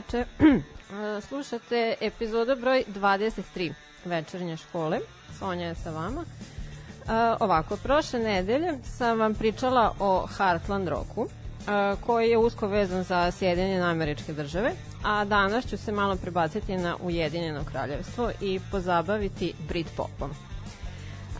veče. Slušate epizoda broj 23 večernje škole. Sonja je sa vama. ovako, prošle nedelje sam vam pričala o Heartland Rocku, koji je usko vezan za Sjedinjene američke države, a danas ću se malo prebaciti na Ujedinjeno kraljevstvo i pozabaviti Britpopom.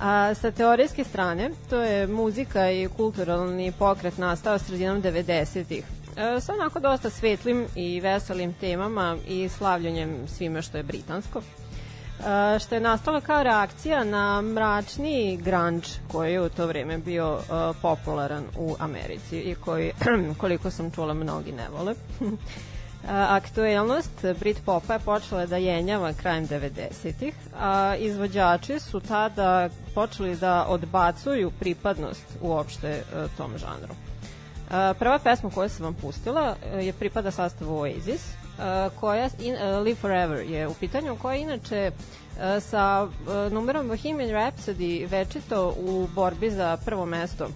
A, sa teorijske strane, to je muzika i kulturalni pokret nastao sredinom 90-ih. E, sa onako dosta svetlim i veselim temama i slavljanjem svime što je britansko. E, što je nastalo kao reakcija na mračni grunge koji je u to vreme bio e, popularan u Americi i koji, koliko sam čula, mnogi ne vole. Aktuelnost Britpopa je počela da jenjava krajem 90-ih, a izvođači su tada počeli da odbacuju pripadnost uopšte tom žanru. Prva pesma koju sam vam pustila e, je pripada sastavu Oasis, e, koja in, Live Forever je u pitanju, koja je inače sa numerom Bohemian Rhapsody večito u borbi za prvo mesto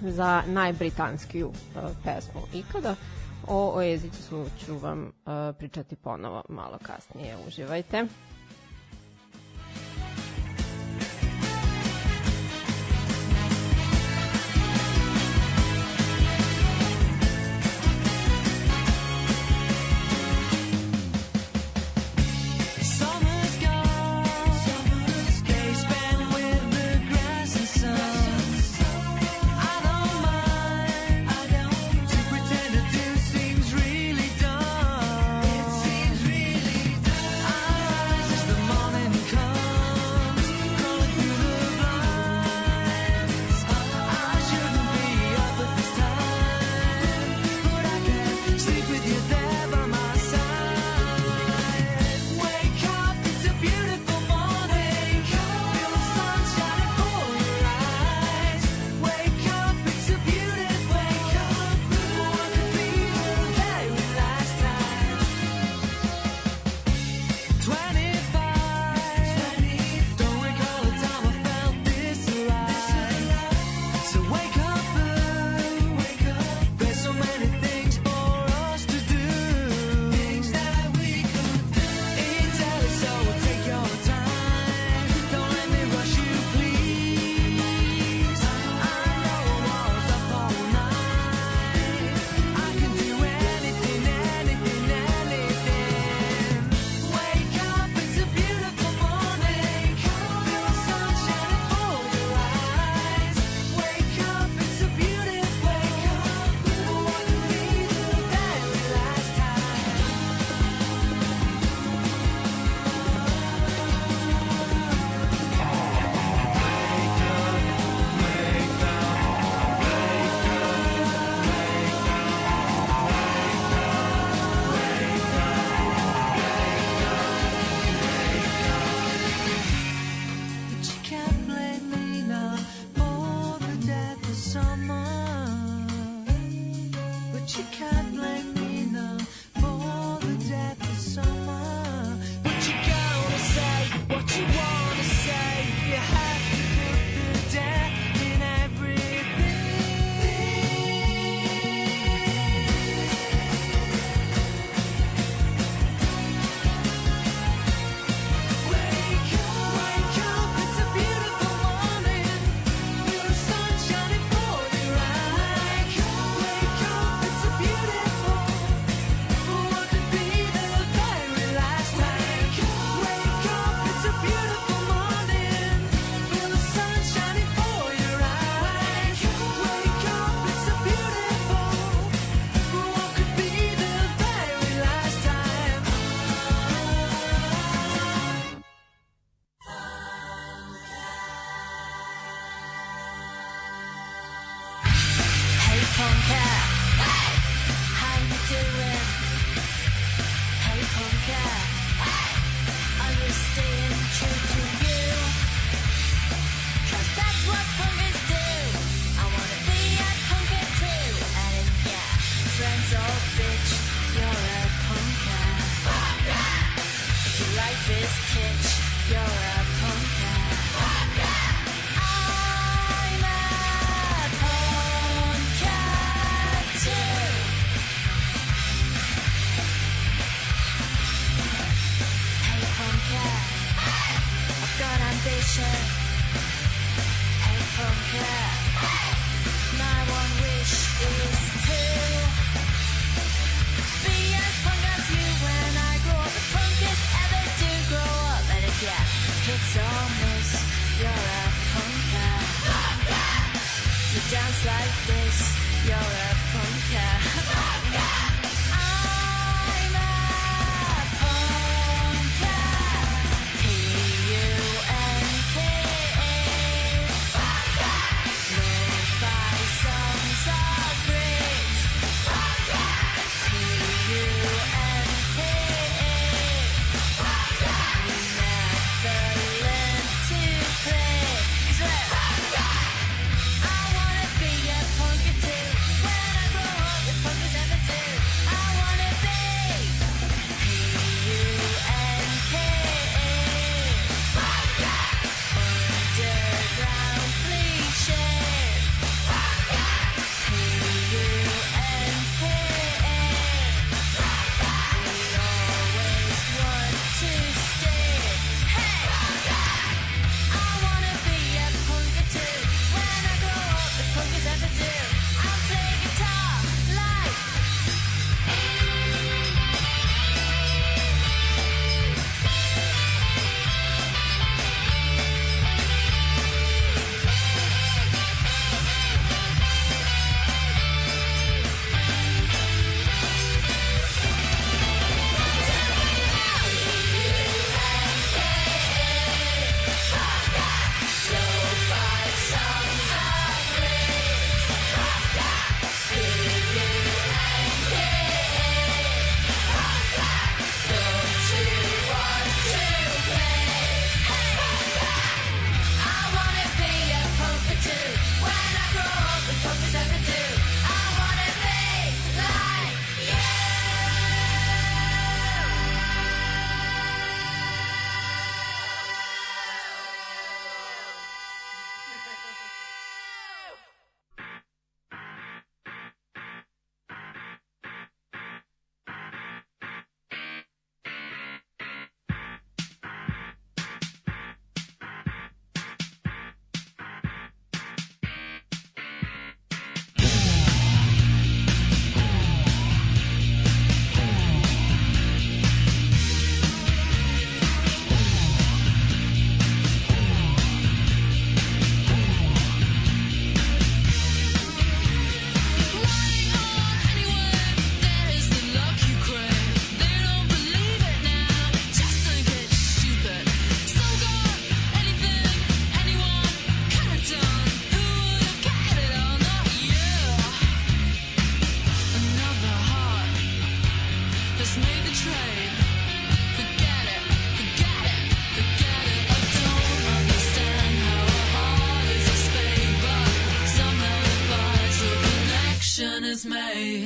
za najbritanskiju pesmu ikada. O Oazisu ću vam pričati ponovo malo kasnije. Uživajte. Hey, punker, hey. I was like this, you're a was made.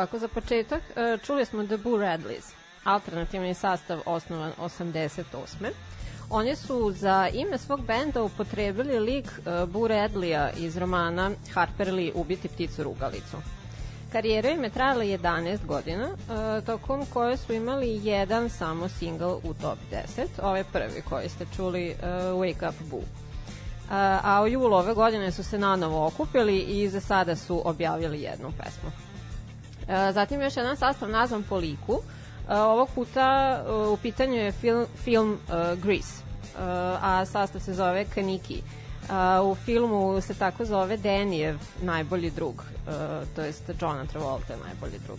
Ovako, za početak e, čuli smo The Boo Radleys, alternativni sastav osnovan 88. Oni su za ime svog benda upotrebili lik uh, Boo Radleya iz romana Harper Lee Ubiti pticu rugalicu. Karijera im je trajala 11 godina, uh, tokom koje su imali jedan samo single u top 10, ovaj prvi koji ste čuli, Wake Up Boo. A u julu ove godine su se nanovo okupili i za sada su objavili jednu pesmu. Uh, zatim još jedan sastav nazvan po liku, uh, ovog puta uh, u pitanju je film, film Grease, a sastav se zove Kaniki. U filmu se tako zove Denijev najbolji drug, to jest Johna Travolta najbolji drug.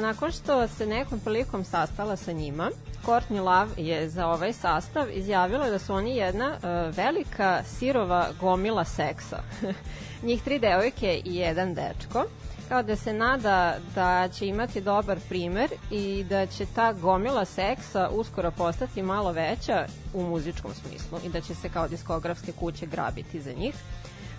Nakon što se nekom prilikom sastala sa njima, Courtney Love je za ovaj sastav izjavila da su oni jedna velika sirova gomila seksa. Njih tri devojke i jedan dečko kao da se nada da će imati dobar primer i da će ta gomila seksa uskoro postati malo veća u muzičkom smislu i da će se kao diskografske kuće grabiti za njih.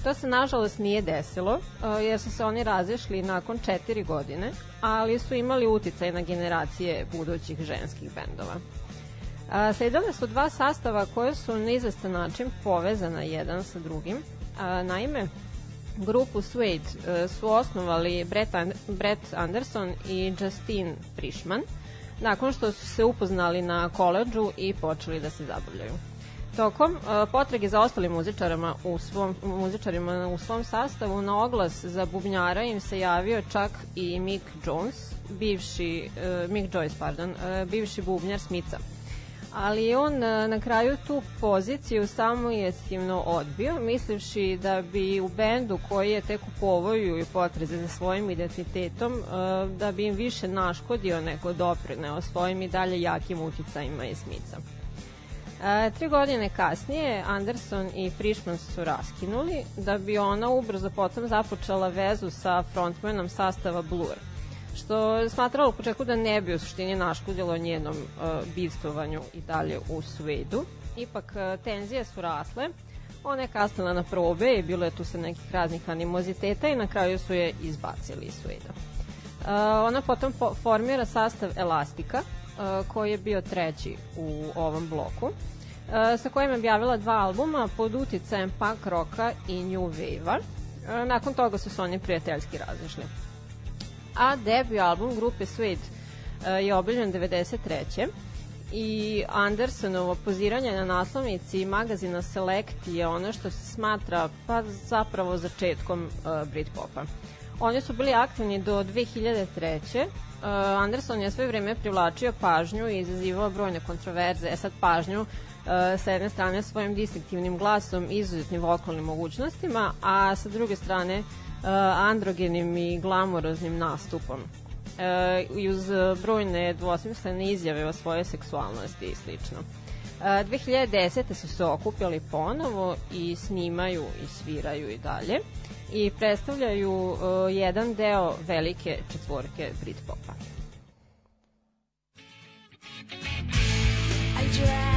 To se nažalost nije desilo, uh, jer su se oni razišli nakon četiri godine, ali su imali uticaj na generacije budućih ženskih bendova. Uh, sledile su dva sastava koje su na izvestan način povezana jedan sa drugim. Naime, grupu Suede uh, su osnovali Brett, And Brett Anderson i Justine Frischman nakon što su se upoznali na koleđu i počeli da se zabavljaju. Tokom uh, potrage za ostalim muzičarima u svom, muzičarima u svom sastavu na oglas za bubnjara im se javio čak i Mick Jones, bivši, uh, Mick Joyce, pardon, bivši bubnjar Smica ali on e, na kraju tu poziciju samo jestivno odbio, mislivši da bi u bendu koji je tek u povoju i potreze za svojim identitetom, e, da bi im više naškodio nego doprineo svojim i dalje jakim uticajima i smica. E, tri godine kasnije Anderson i Frischman su raskinuli, da bi ona ubrzo potom započela vezu sa frontmanom sastava Blur – što smatralo u početku da ne bi u suštini naškudilo njenom uh, bivstovanju i dalje u Svedu. Ipak uh, tenzije su rasle, ona je kasnila na probe i bilo je tu sa nekih raznih animoziteta i na kraju su je izbacili iz Sveda. Uh, ona potom po formira sastav Elastika, uh, koji je bio treći u ovom bloku, sa kojim je objavila dva albuma pod uticajem punk roka i new wave-a. Nakon toga su se oni prijateljski razišli a debut album grupe Suede uh, je obiljen 93 i Andersonovo poziranje na naslovnici magazina Select je ono što se smatra pa zapravo začetkom uh, Britpopa. Oni su bili aktivni do 2003. Uh, Anderson je sve vreme privlačio pažnju i izazivao brojne kontroverze. E sad pažnju uh, sa jedne strane svojim distinktivnim glasom i izuzetnim vokalnim mogućnostima, a sa druge strane Uh, androgenim i glamuroznim nastupom uh, i uz brojne dvosmislene izjave o svojoj seksualnosti i slično. Uh, 2010. su se okupili ponovo i snimaju i sviraju i dalje i predstavljaju uh, jedan deo velike četvorke Britpopa. I drive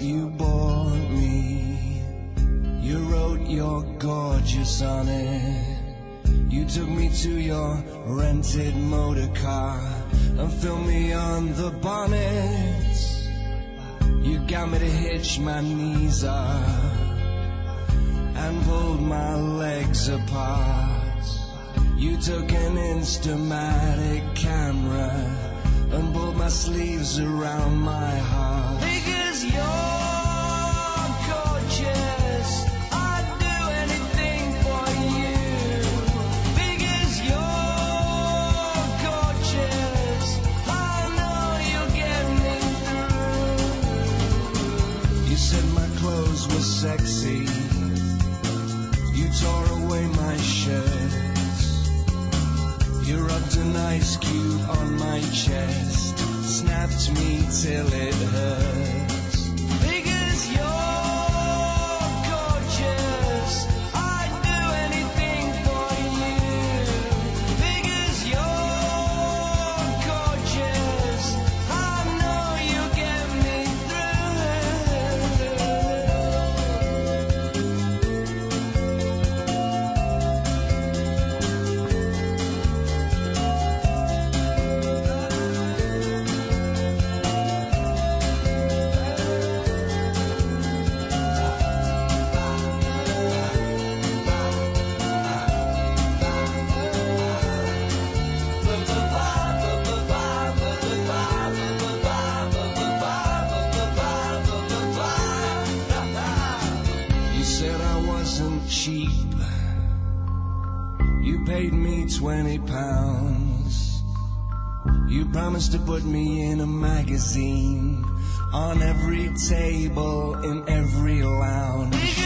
you bought me. You wrote you're gorgeous on it. You took me to your rented motor car and filmed me on the bonnet. You got me to hitch my knees up and pulled my legs apart. You took an Instamatic camera and pulled my sleeves around my heart. Because you're ice cube on my chest, snapped me till it hurt. Promised to put me in a magazine on every table in every lounge.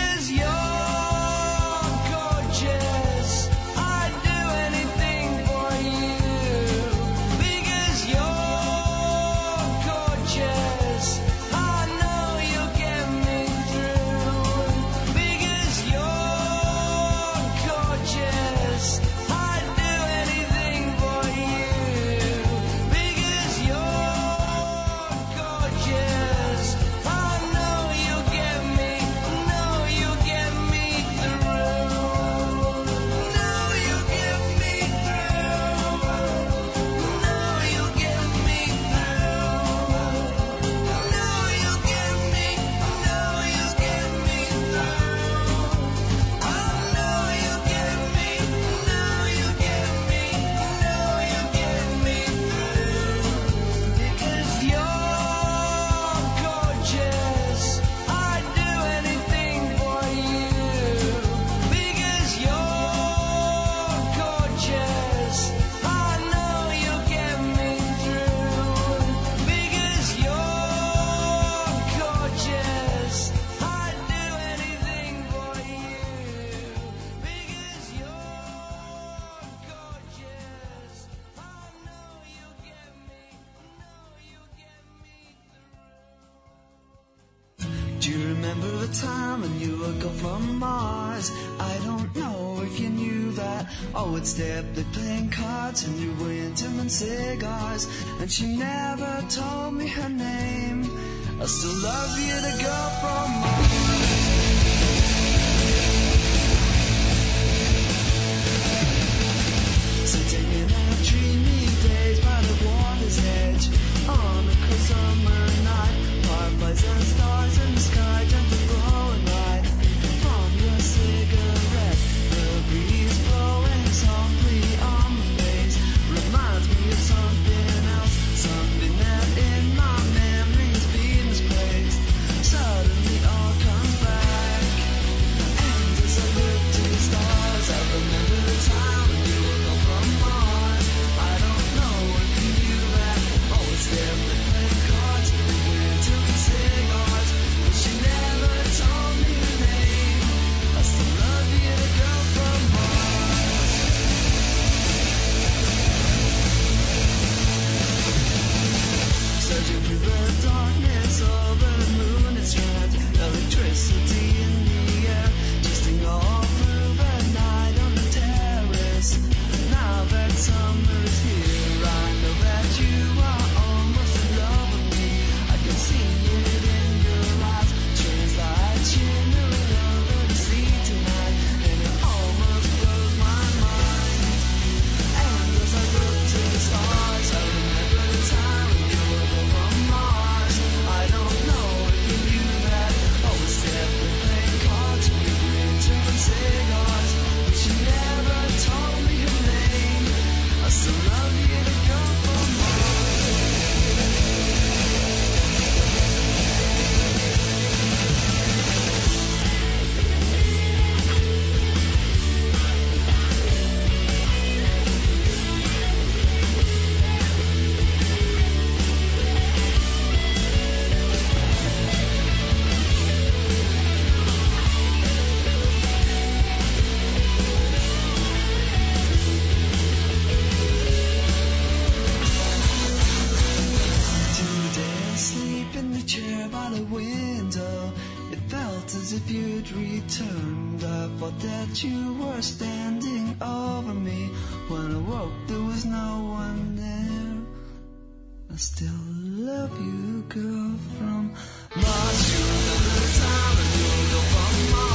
you were standing over me. When I woke, there was no one there. I still love you, girl, from Mars. You remember the time I knew you from Mars.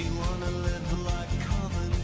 You wanna live like common?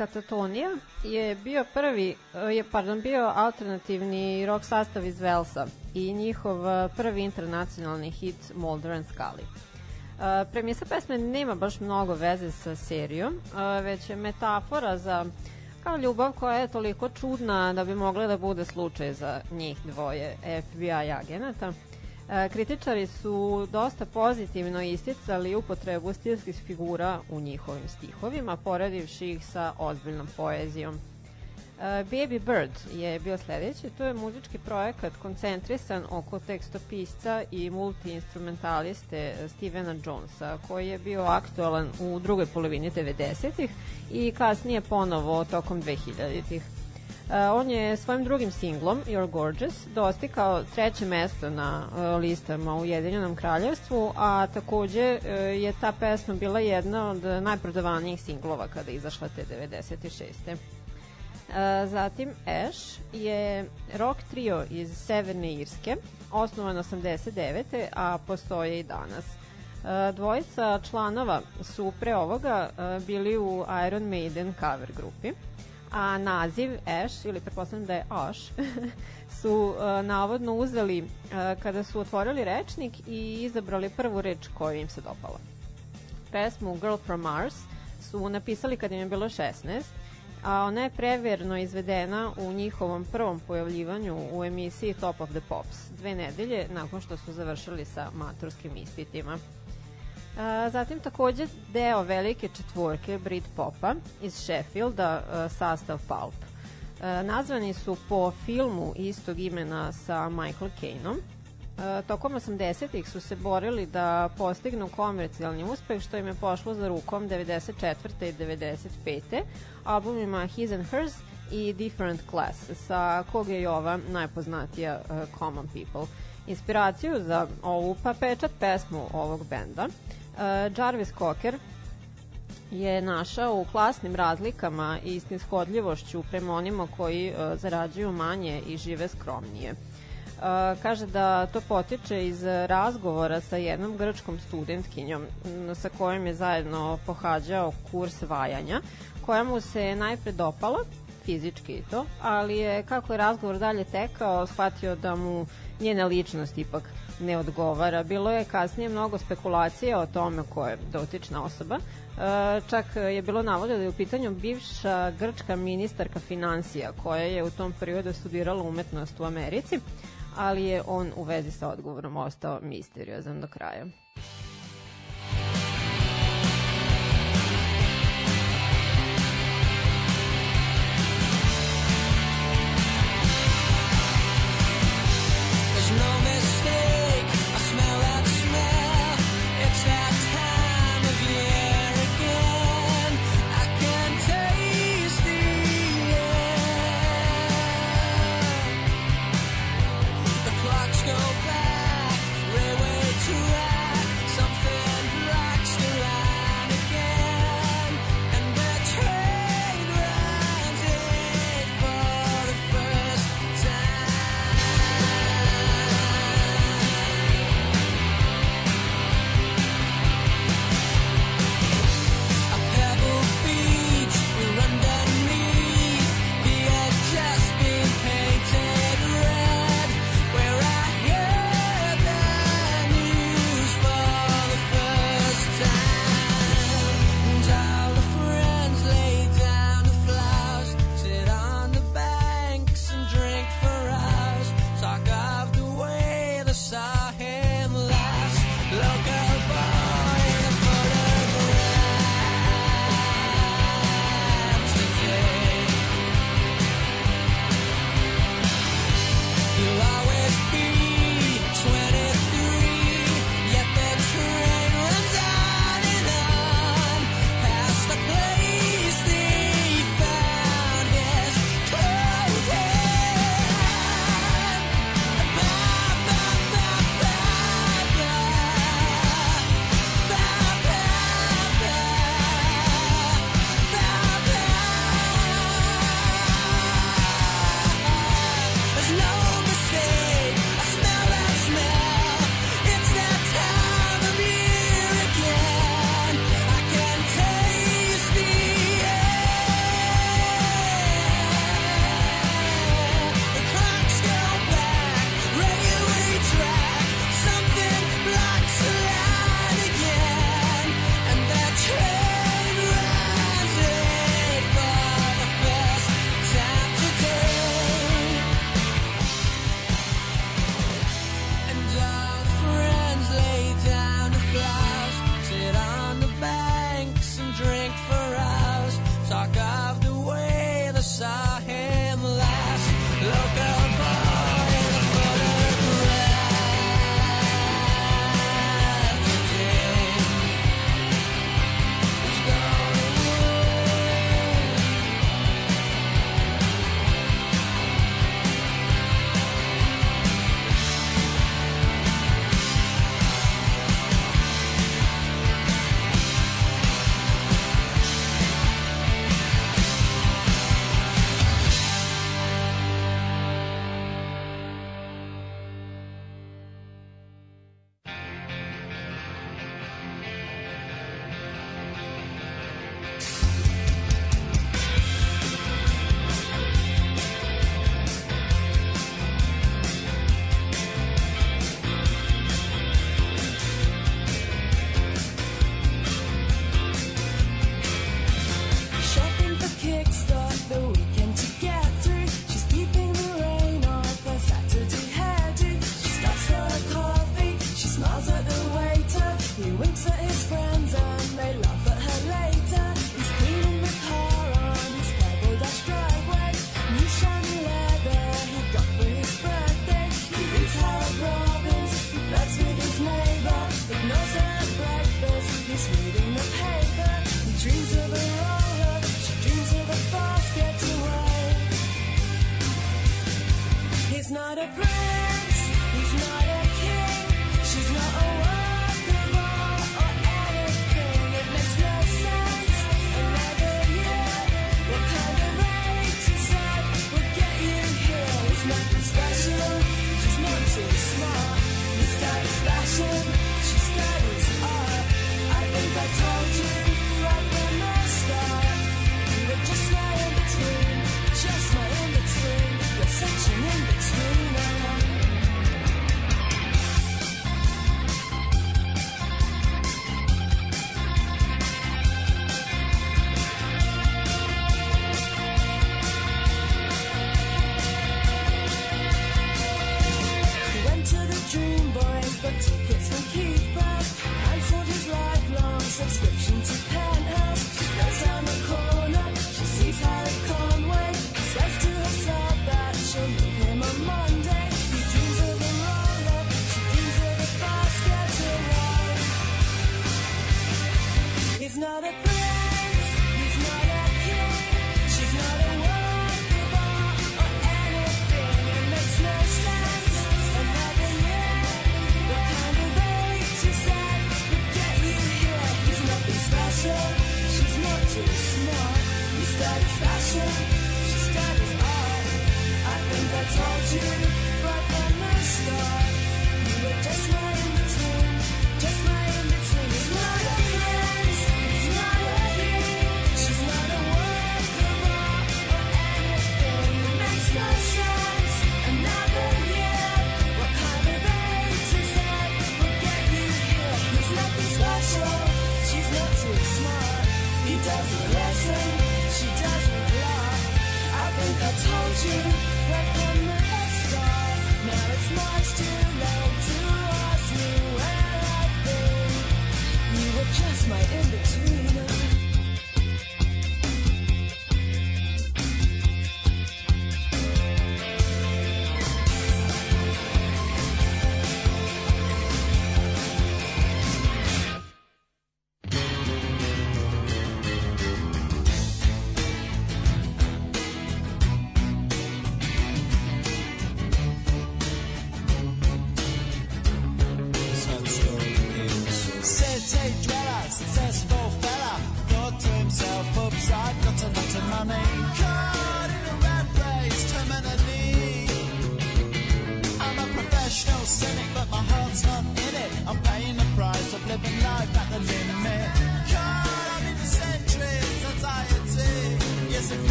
Katatonija je bio prvi, je, pardon, bio alternativni rock sastav iz Velsa i njihov eh, prvi internacionalni hit Molder and Scully. Uh, premisa pesme nema baš mnogo veze sa serijom, već je metafora za kao ljubav koja je toliko čudna da bi mogla da bude slučaj za njih dvoje FBI agenata. E, kritičari su dosta pozitivno isticali upotrebu stilskih figura u njihovim stihovima, poredivši ih sa ozbiljnom poezijom. E, Baby Bird je bio sledeći, to je muzički projekat koncentrisan oko tekstopisca i multiinstrumentaliste Stevena Jonesa, koji je bio aktualan u drugoj polovini 90-ih i kasnije ponovo tokom 2000-ih. Uh, on je svojim drugim singlom, You're Gorgeous, dostikao treće mesto na uh, listama u Ujedinjenom kraljevstvu, a takođe uh, je ta pesma bila jedna od najprodavanijih singlova kada izašla te 96. Uh, zatim Ash je rock trio iz Severne Irske, osnovan 89. a postoje i danas. Dvojica članova su pre ovoga bili u Iron Maiden cover grupi a naziv Ash, ili pretpostavljam da je Ash, su uh, navodno uzeli uh, kada su otvorili rečnik i izabrali prvu reč koju im se dopala. Pesmu Girl from Mars su napisali kad im je bilo 16, a ona je preverno izvedena u njihovom prvom pojavljivanju u emisiji Top of the Pops, dve nedelje nakon što su završili sa maturskim ispitima. A, zatim takođe deo velike četvorke Brit Popa iz Sheffielda, sastav Pulp. A, nazvani su po filmu istog imena sa Michael Caineom. Tokom 80-ih su se borili da postignu komercijalni uspeh što im je pošlo za rukom 94. i 95. albumima His and Hers i Different Class, sa kog je i ova najpoznatija Common People. Inspiraciju za ovu pa pečat pesmu ovog benda uh, Jarvis Cocker je našao u klasnim razlikama i snishodljivošću prema onima koji uh, zarađuju manje i žive skromnije. Uh, kaže da to potiče iz razgovora sa jednom grčkom studentkinjom sa kojom je zajedno pohađao kurs vajanja, koja mu se najpre dopala, fizički i to, ali je kako je razgovor dalje tekao, shvatio da mu njena ličnost ipak ne odgovara. Bilo je kasnije mnogo spekulacija o tome ko je dotična osoba. E, čak je bilo navoda da je u pitanju bivša grčka ministarka financija koja je u tom periodu studirala umetnost u Americi, ali je on u vezi sa odgovorom ostao misteriozan do kraja.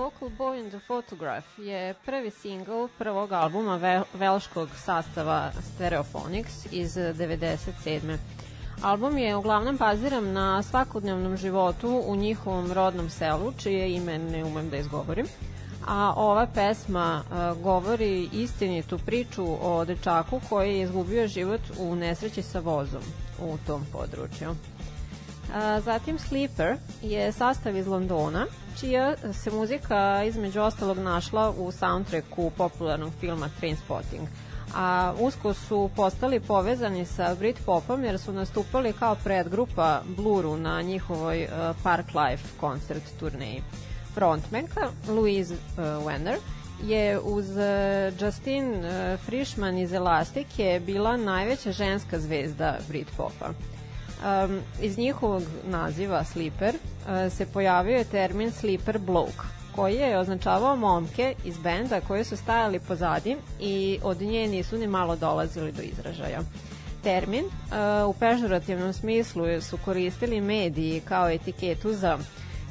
Local Boy and the Photograph je prvi singl prvog albuma ve velškog sastava Stereophonics iz 97. Album je uglavnom baziran na svakodnevnom životu u njihovom rodnom selu, čije ime ne umem da izgovorim. A ova pesma uh, govori istinitu priču o dečaku koji je izgubio život u nesreći sa vozom u tom području. A, zatim Sleeper je sastav iz Londona, čija se muzika između ostalog našla u soundtracku popularnog filma Trainspotting. A usko su postali povezani sa Britpopom jer su nastupali kao predgrupa Bluru na njihovoj uh, Park Life koncert turneji. Frontmenka Louise uh, Wenner je uz uh, Justin Frischman iz Elastic je bila najveća ženska zvezda Britpopa um, iz njihovog naziva Sleeper uh, se pojavio je termin Sleeper Bloke koji je označavao momke iz benda koji su stajali pozadi i od nje nisu ni malo dolazili do izražaja. Termin uh, u pežorativnom smislu su koristili mediji kao etiketu za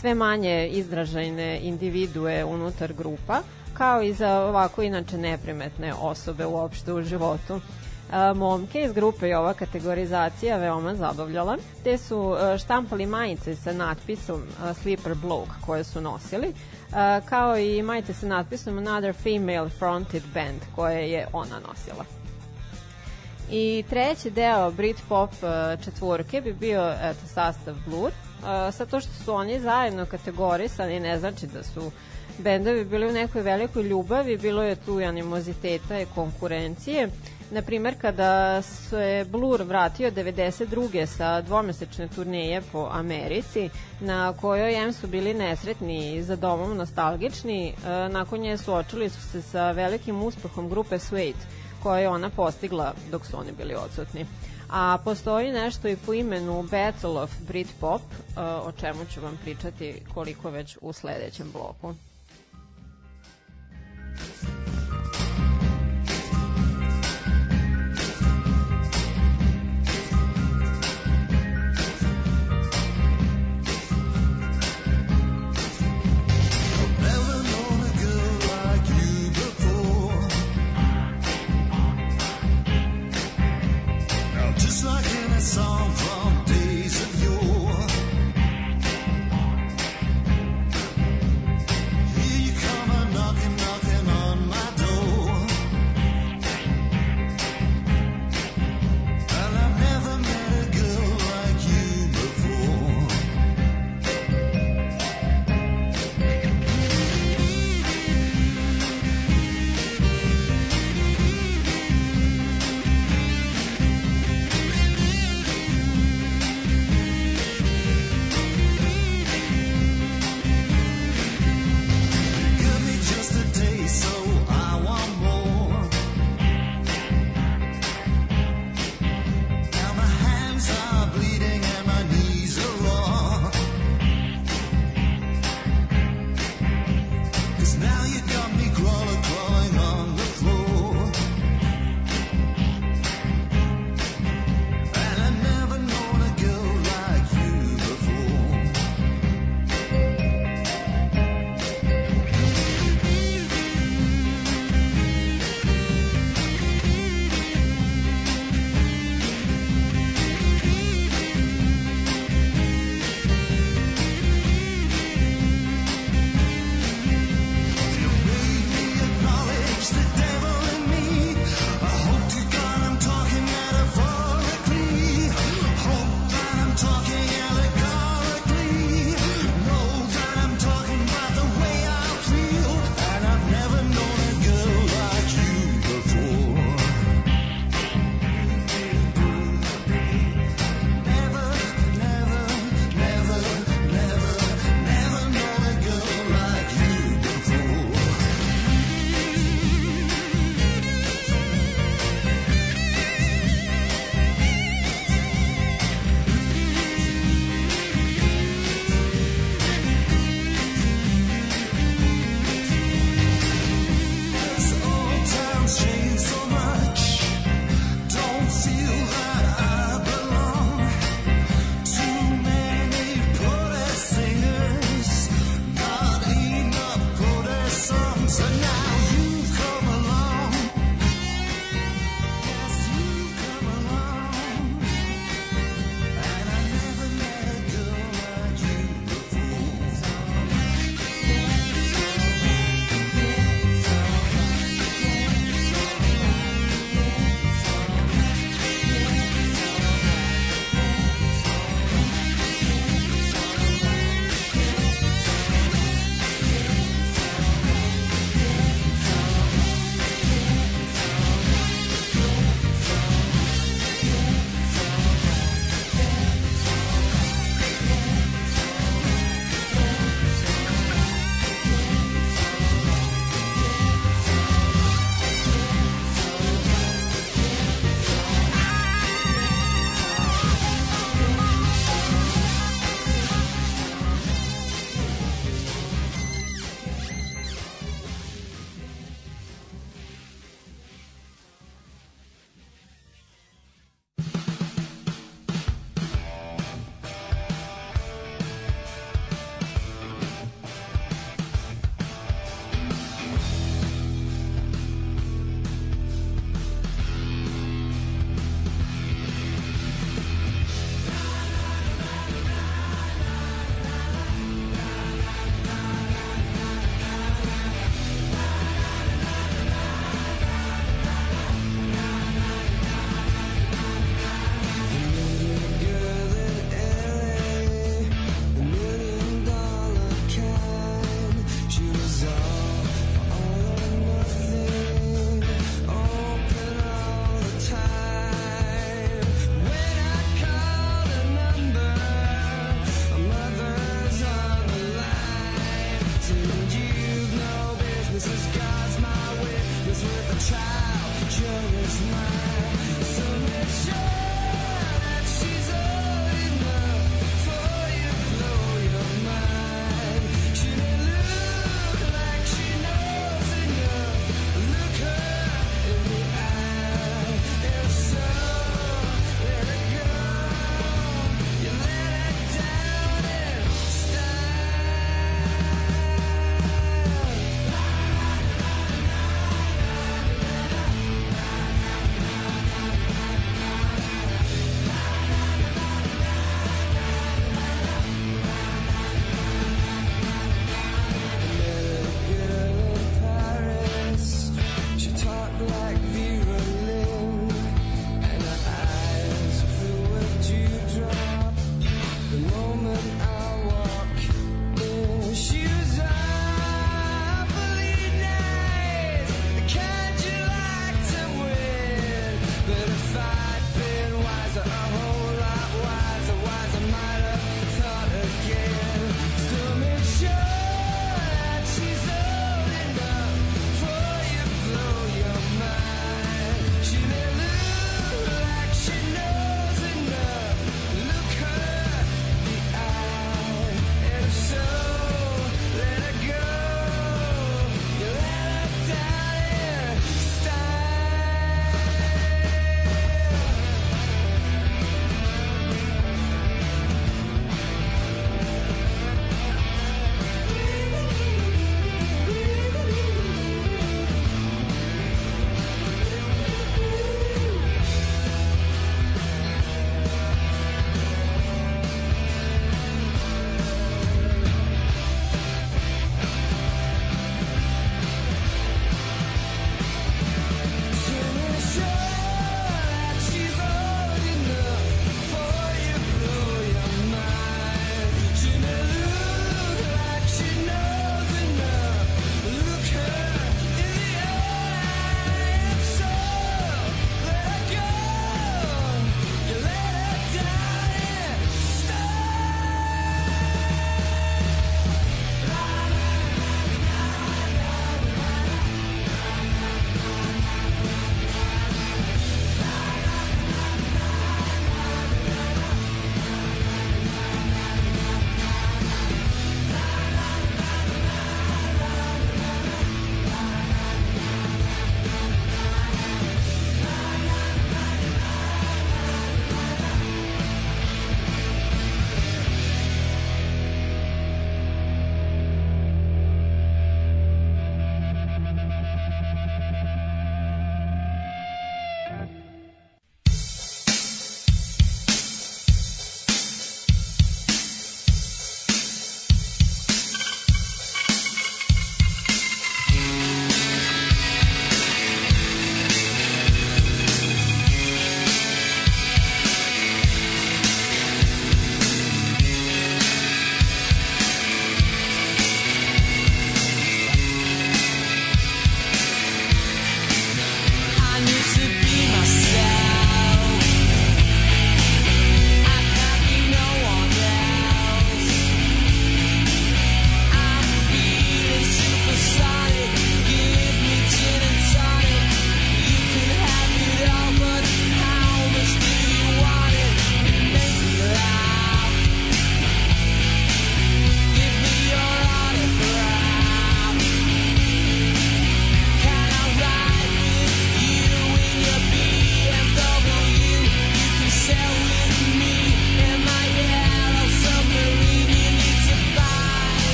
sve manje izražajne individue unutar grupa, kao i za ovako inače neprimetne osobe uopšte u životu momke iz grupe je ova kategorizacija veoma zabavljala, te su štampali majice sa natpisom Sleeper Bloke koje su nosili, kao i majice sa natpisom Another Female Fronted Band koje je ona nosila. I treći deo Britpop četvorke bi bio eto, sastav Blur, sa to što su oni zajedno kategorisani ne znači da su bendovi bili u nekoj velikoj ljubavi, bilo je tu i animoziteta i konkurencije. Na primer, kada se Blur vratio 92. sa dvomesečne turneje po Americi, na kojoj M su bili nesretni i za domom nostalgični, e, nakon nje suočili su se sa velikim uspehom grupe Suede, koje je ona postigla dok su oni bili odsutni. A postoji nešto i po imenu Battle of Britpop, e, o čemu ću vam pričati koliko već u sledećem bloku.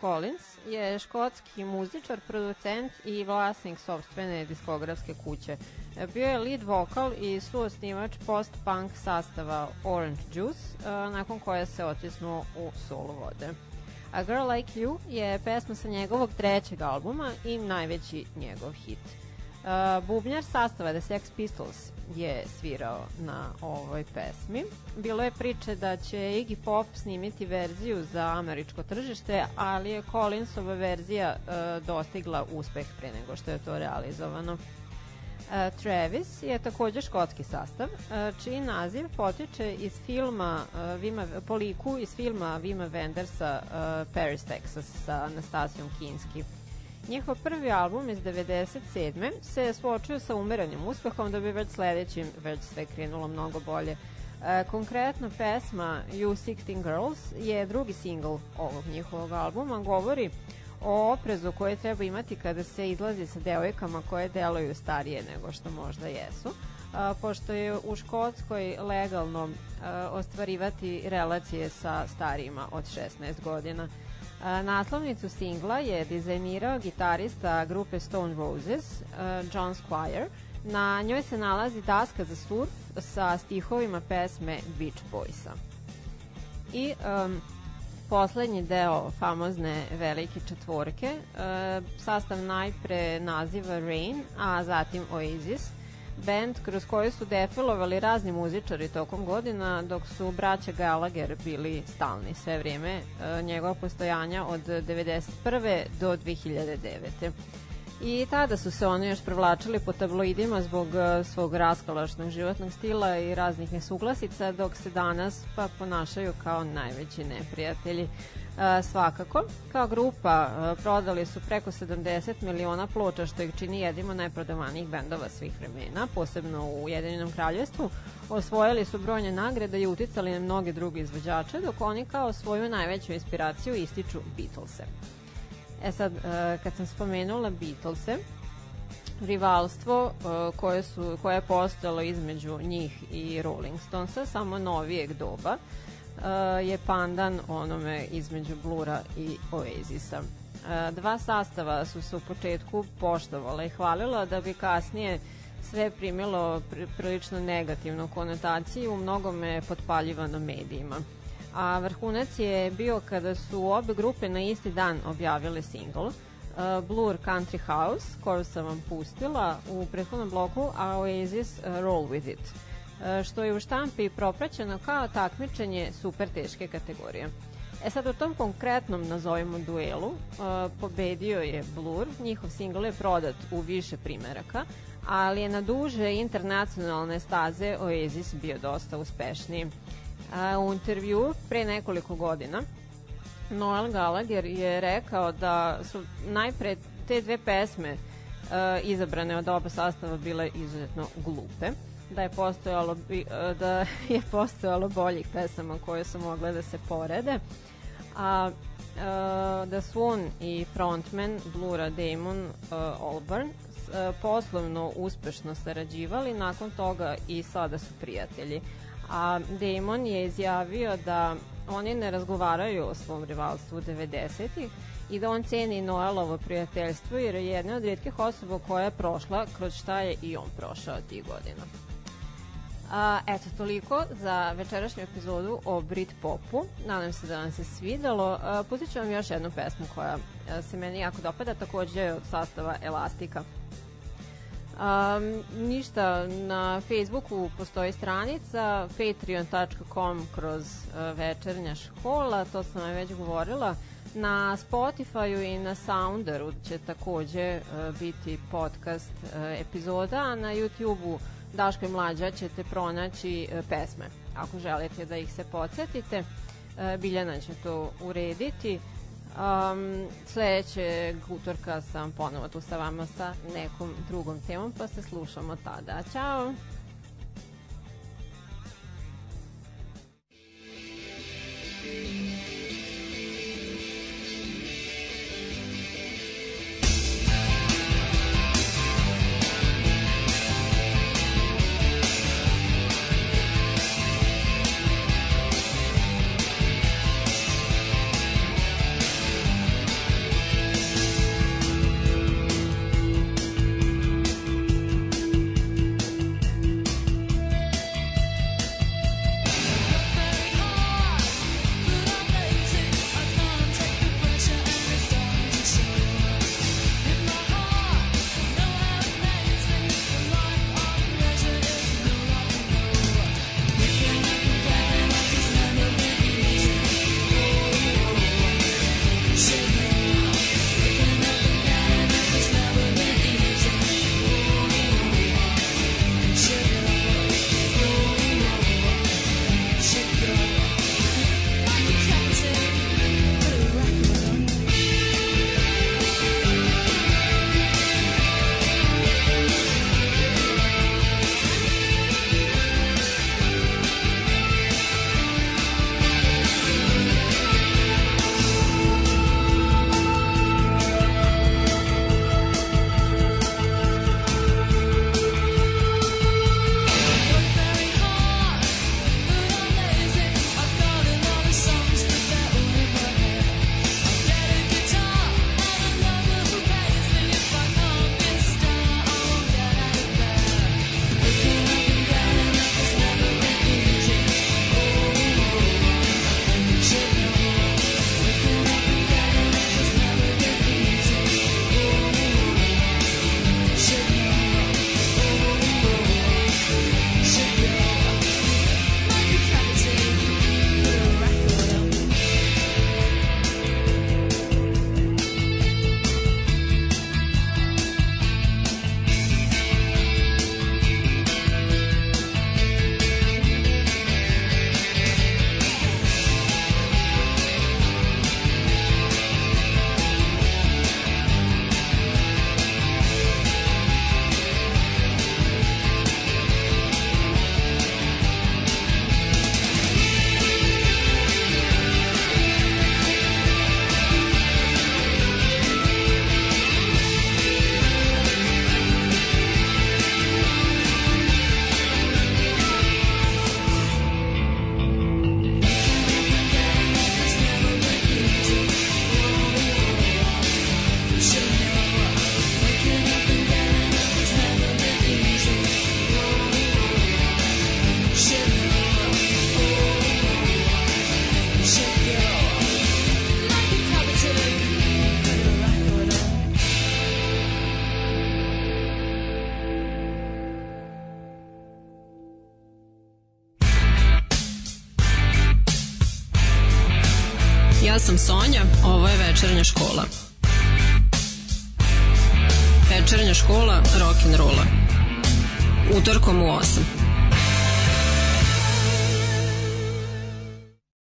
Collins je škotski muzičar, producent i vlasnik sobstvene diskografske kuće. Bio je lead vokal i suosnivač post-punk sastava Orange Juice, e, nakon koje se otisnuo u solo vode. A Girl Like You je pesma sa njegovog trećeg albuma i najveći njegov hit. Uh, bubnjar sastava The Sex Pistols je svirao na ovoj pesmi. Bilo je priče da će Iggy Pop snimiti verziju za američko tržište, ali je Collinsova verzija uh, dostigla uspeh pre nego što je to realizovano. Uh, Travis je takođe škotski sastav, uh, čiji naziv potiče iz filma uh, Vima, po liku iz filma Vima Wendersa uh, Paris, Texas sa Anastasijom Kinski. Njihov prvi album iz 97. se suočio sa umerenim uspehom da bi već sledećim već sve krenulo mnogo bolje. E, konkretno pesma You 16 Girls je drugi singl ovog njihovog albuma, govori o oprezu koje treba imati kada se izlazi sa devojkama koje deluju starije nego što možda jesu. A, pošto je u Škotskoj legalno a, ostvarivati relacije sa starijima od 16 godina. Naslovnicu singla je dizajnirao gitarista grupe Stone Roses, John Squire. Na njoj se nalazi daska za surf sa stihovima pesme Beach Boysa. I um, poslednji deo famozne velike četvorke, uh, sastav najpre naziva Rain, a zatim Oasis, band kroz koji su defilovali razni muzičari tokom godina, dok su braća Gallagher bili stalni sve vrijeme uh, njegova postojanja od 91. do 2009 i tada su se oni još prevlačili po tabloidima zbog uh, svog raskalašnog životnog stila i raznih nesuglasica, dok se danas pa ponašaju kao najveći neprijatelji. Uh, svakako, kao grupa uh, prodali su preko 70 miliona ploča, što ih čini jednim od najprodavanijih bendova svih vremena, posebno u Ujedinjenom kraljevstvu. Osvojili su brojne nagrade i uticali na mnoge druge izvođače, dok oni kao svoju najveću inspiraciju ističu Beatlese. E sad, uh, kad sam spomenula Beatlese, rivalstvo koje, su, koje je postojalo između njih i Rolling Stonesa, samo novijeg doba, je pandan onome između Blura i Oasisa. Uh, dva sastava su se u početku poštovala i hvalila da bi kasnije sve primilo prilično negativnu konotaciju, u mnogome potpaljivano medijima. A vrhunac je bio kada su obe grupe na isti dan objavile singl, uh, Blur Country House, koju sam vam pustila u prethodnom bloku, a Oasis uh, Roll With It, što je u štampi propraćeno kao takmičenje super teške kategorije. E sad u tom konkretnom, nazovimo duelu, uh, pobedio je Blur, njihov singl je prodat u više primeraka, ali je na duže internacionalne staze Oasis bio dosta uspešniji. A, u intervju pre nekoliko godina Noel Gallagher je rekao da su najpre te dve pesme izabrane od oba sastava bile izuzetno glupe da je postojalo uh, da je postojalo boljih pesama koje su mogle da se porede a uh, da su on i frontman Blura Damon uh, Albarn poslovno uspešno sarađivali nakon toga i sada su prijatelji a Damon je izjavio da oni ne razgovaraju o svom rivalstvu 90-ih i da on ceni Noelovo prijateljstvo jer je jedna od rijetkih osoba koja je prošla kroz šta je i on prošao tih godina. A, eto, toliko za večerašnju epizodu o Brit Popu. Nadam se da vam se svidelo. pustit ću vam još jednu pesmu koja se meni jako dopada, takođe od sastava Elastika. Um, ništa, na Facebooku postoji stranica patreon.com kroz večernja škola, to sam vam već govorila. Na Spotify-u i na Sounderu će takođe biti podcast epizoda, a na YouTube-u Daško i Mlađa ćete pronaći e, pesme. Ako želite da ih se podsjetite, e, Biljana će to urediti. Um, sledećeg utorka sam ponovo tu sa vama sa nekom drugom temom, pa se slušamo tada. Ćao!